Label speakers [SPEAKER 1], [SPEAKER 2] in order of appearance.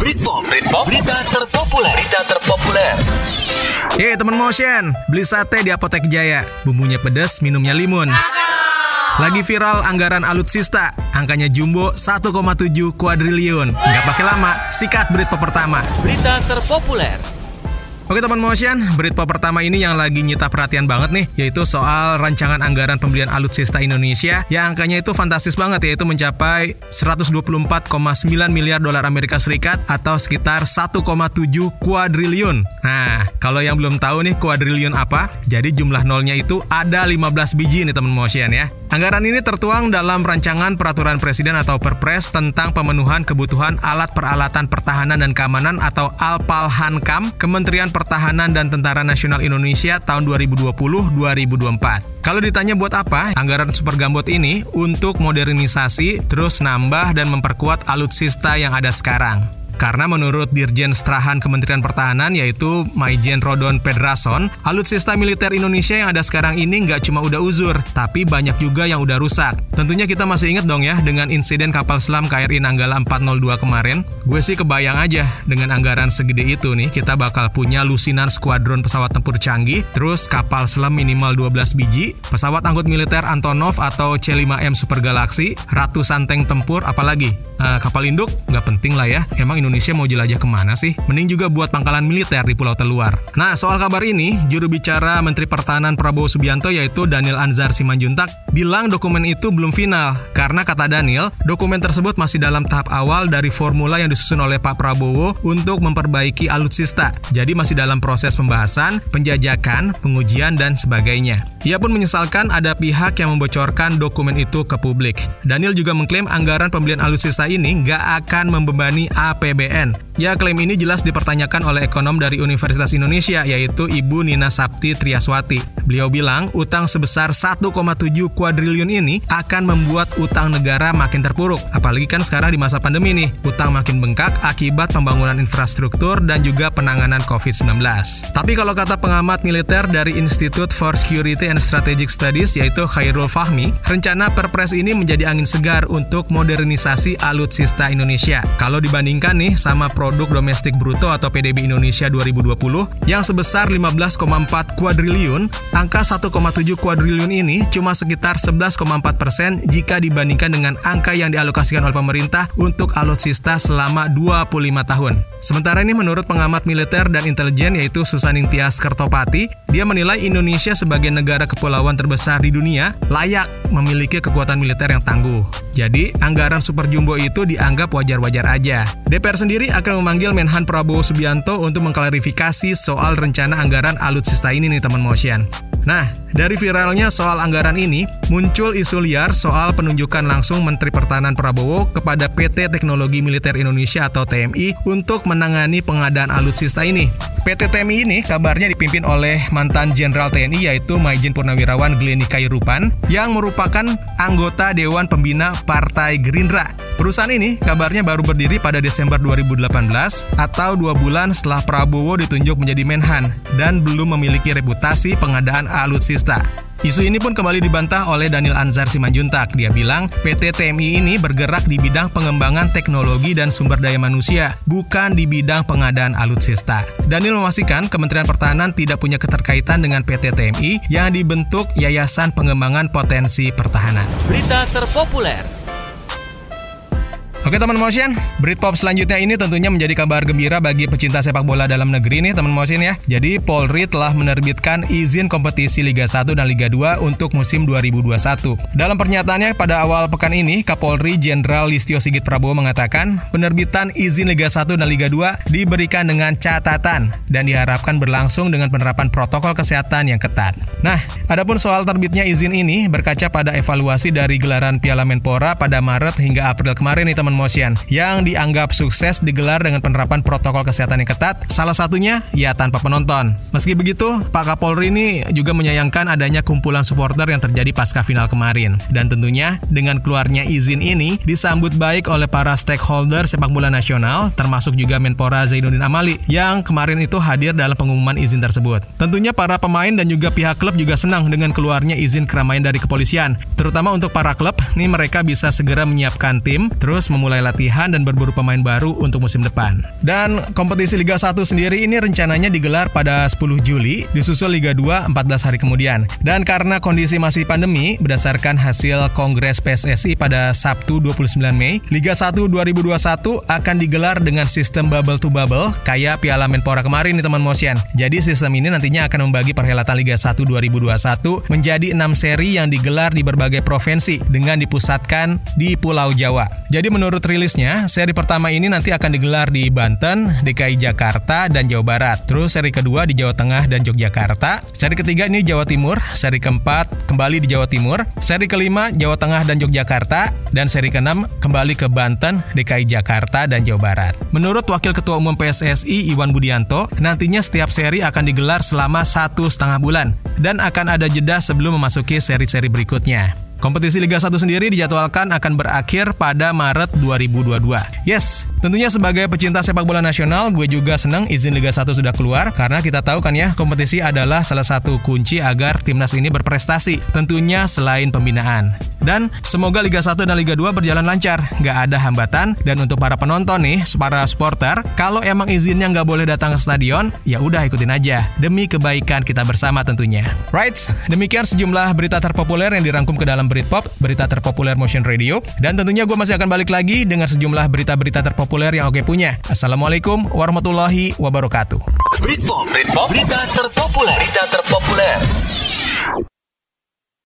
[SPEAKER 1] Britpop, Britpop, berita terpopuler, berita terpopuler.
[SPEAKER 2] Hei teman motion, beli sate di Apotek Jaya. Bumbunya pedas, minumnya limun. Lagi viral anggaran alutsista, angkanya jumbo 1,7 kuadriliun. Nggak pakai lama, sikat berita pertama.
[SPEAKER 1] Berita terpopuler.
[SPEAKER 2] Oke teman motion, berita pertama ini yang lagi nyita perhatian banget nih, yaitu soal rancangan anggaran pembelian alutsista Indonesia yang angkanya itu fantastis banget yaitu mencapai 124,9 miliar dolar Amerika Serikat atau sekitar 1,7 kuadriliun. Nah, kalau yang belum tahu nih kuadriliun apa, jadi jumlah nolnya itu ada 15 biji nih teman motion ya. Anggaran ini tertuang dalam rancangan peraturan presiden atau perpres tentang pemenuhan kebutuhan alat peralatan pertahanan dan keamanan atau Alpalhankam Kementerian Pertahanan dan Tentara Nasional Indonesia tahun 2020-2024. Kalau ditanya buat apa, anggaran super gambot ini untuk modernisasi, terus nambah dan memperkuat alutsista yang ada sekarang. Karena menurut Dirjen Strahan Kementerian Pertahanan yaitu Maijen Rodon Pedrason, alutsista militer Indonesia yang ada sekarang ini nggak cuma udah uzur, tapi banyak juga yang udah rusak. Tentunya kita masih inget dong ya dengan insiden kapal selam KRI Nanggala 402 kemarin. Gue sih kebayang aja dengan anggaran segede itu nih, kita bakal punya lusinan skuadron pesawat tempur canggih, terus kapal selam minimal 12 biji, pesawat angkut militer Antonov atau C5M Super Galaxy, ratusan tank tempur, apalagi uh, kapal induk nggak penting lah ya. Emang Indonesia mau jelajah ke mana sih? Mending juga buat pangkalan militer di pulau terluar. Nah, soal kabar ini, juru bicara Menteri Pertahanan Prabowo Subianto yaitu Daniel Anzar Simanjuntak bilang dokumen itu belum final. Karena kata Daniel, dokumen tersebut masih dalam tahap awal dari formula yang disusun oleh Pak Prabowo untuk memperbaiki alutsista. Jadi masih dalam proses pembahasan, penjajakan, pengujian, dan sebagainya. Ia pun menyesalkan ada pihak yang membocorkan dokumen itu ke publik. Daniel juga mengklaim anggaran pembelian alutsista ini nggak akan membebani APB APBN. Ya, klaim ini jelas dipertanyakan oleh ekonom dari Universitas Indonesia, yaitu Ibu Nina Sapti Triaswati. Beliau bilang, utang sebesar 1,7 kuadriliun ini akan membuat utang negara makin terpuruk. Apalagi kan sekarang di masa pandemi nih, utang makin bengkak akibat pembangunan infrastruktur dan juga penanganan COVID-19. Tapi kalau kata pengamat militer dari Institute for Security and Strategic Studies, yaitu Khairul Fahmi, rencana perpres ini menjadi angin segar untuk modernisasi alutsista Indonesia. Kalau dibandingkan nih sama produk domestik bruto atau PDB Indonesia 2020 yang sebesar 15,4 kuadriliun, angka 1,7 kuadriliun ini cuma sekitar 11,4 persen jika dibandingkan dengan angka yang dialokasikan oleh pemerintah untuk alutsista selama 25 tahun. Sementara ini menurut pengamat militer dan intelijen yaitu Susaning Tias Kertopati, dia menilai Indonesia sebagai negara kepulauan terbesar di dunia layak memiliki kekuatan militer yang tangguh. Jadi, anggaran super jumbo itu dianggap wajar-wajar aja. DPR sendiri akan memanggil Menhan Prabowo Subianto untuk mengklarifikasi soal rencana anggaran alutsista ini nih teman motion. Nah, dari viralnya soal anggaran ini, muncul isu liar soal penunjukan langsung Menteri Pertahanan Prabowo kepada PT Teknologi Militer Indonesia atau TMI untuk menangani pengadaan alutsista ini. PT TMI ini kabarnya dipimpin oleh mantan Jenderal TNI yaitu Maijen Purnawirawan Glenny Kairupan yang merupakan anggota Dewan Pembina Partai Gerindra. Perusahaan ini kabarnya baru berdiri pada Desember 2018 atau dua bulan setelah Prabowo ditunjuk menjadi Menhan dan belum memiliki reputasi pengadaan alutsista. Isu ini pun kembali dibantah oleh Daniel Anzar Simanjuntak. Dia bilang PT TMI ini bergerak di bidang pengembangan teknologi dan sumber daya manusia, bukan di bidang pengadaan alutsista. Daniel memastikan Kementerian Pertahanan tidak punya keterkaitan dengan PT TMI yang dibentuk Yayasan Pengembangan Potensi Pertahanan.
[SPEAKER 1] Berita terpopuler
[SPEAKER 2] Oke teman motion, Britpop selanjutnya ini tentunya menjadi kabar gembira bagi pecinta sepak bola dalam negeri nih teman motion ya. Jadi Polri telah menerbitkan izin kompetisi Liga 1 dan Liga 2 untuk musim 2021. Dalam pernyataannya pada awal pekan ini, Kapolri Jenderal Listio Sigit Prabowo mengatakan penerbitan izin Liga 1 dan Liga 2 diberikan dengan catatan dan diharapkan berlangsung dengan penerapan protokol kesehatan yang ketat. Nah, adapun soal terbitnya izin ini berkaca pada evaluasi dari gelaran Piala Menpora pada Maret hingga April kemarin nih teman Motion yang dianggap sukses digelar dengan penerapan protokol kesehatan yang ketat, salah satunya ya tanpa penonton. Meski begitu, Pak Kapolri ini juga menyayangkan adanya kumpulan supporter yang terjadi pasca final kemarin. Dan tentunya dengan keluarnya izin ini disambut baik oleh para stakeholder sepak bola nasional, termasuk juga Menpora Zainuddin Amali yang kemarin itu hadir dalam pengumuman izin tersebut. Tentunya para pemain dan juga pihak klub juga senang dengan keluarnya izin keramaian dari kepolisian. Terutama untuk para klub, nih mereka bisa segera menyiapkan tim, terus memulai latihan dan berburu pemain baru untuk musim depan. Dan kompetisi Liga 1 sendiri ini rencananya digelar pada 10 Juli, disusul Liga 2 14 hari kemudian. Dan karena kondisi masih pandemi, berdasarkan hasil Kongres PSSI pada Sabtu 29 Mei, Liga 1 2021 akan digelar dengan sistem bubble to bubble kayak Piala Menpora kemarin nih teman motion. Jadi sistem ini nantinya akan membagi perhelatan Liga 1 2021 menjadi 6 seri yang digelar di berbagai provinsi dengan dipusatkan di Pulau Jawa. Jadi menurut rilisnya, seri pertama ini nanti akan digelar di Banten, DKI Jakarta, dan Jawa Barat. Terus seri kedua di Jawa Tengah dan Yogyakarta. Seri ketiga ini Jawa Timur, seri keempat kembali di Jawa Timur, seri kelima Jawa Tengah dan Yogyakarta, dan seri keenam kembali ke Banten, DKI Jakarta, dan Jawa Barat. Menurut Wakil Ketua Umum PSSI Iwan Budianto, nantinya setiap seri akan digelar selama satu setengah bulan dan akan ada jeda sebelum memasuki seri-seri berikutnya. Kompetisi Liga 1 sendiri dijadwalkan akan berakhir pada Maret 2022. Yes, tentunya sebagai pecinta sepak bola nasional, gue juga senang izin Liga 1 sudah keluar karena kita tahu kan ya, kompetisi adalah salah satu kunci agar timnas ini berprestasi, tentunya selain pembinaan. Dan semoga Liga 1 dan Liga 2 berjalan lancar, nggak ada hambatan. Dan untuk para penonton nih, para supporter, kalau emang izinnya nggak boleh datang ke stadion, ya udah ikutin aja. Demi kebaikan kita bersama tentunya. Right, demikian sejumlah berita terpopuler yang dirangkum ke dalam Britpop, berita terpopuler Motion Radio. Dan tentunya gue masih akan balik lagi dengan sejumlah berita-berita terpopuler yang oke punya. Assalamualaikum warahmatullahi wabarakatuh.
[SPEAKER 1] Britpop, Britpop, berita terpopuler, berita terpopuler.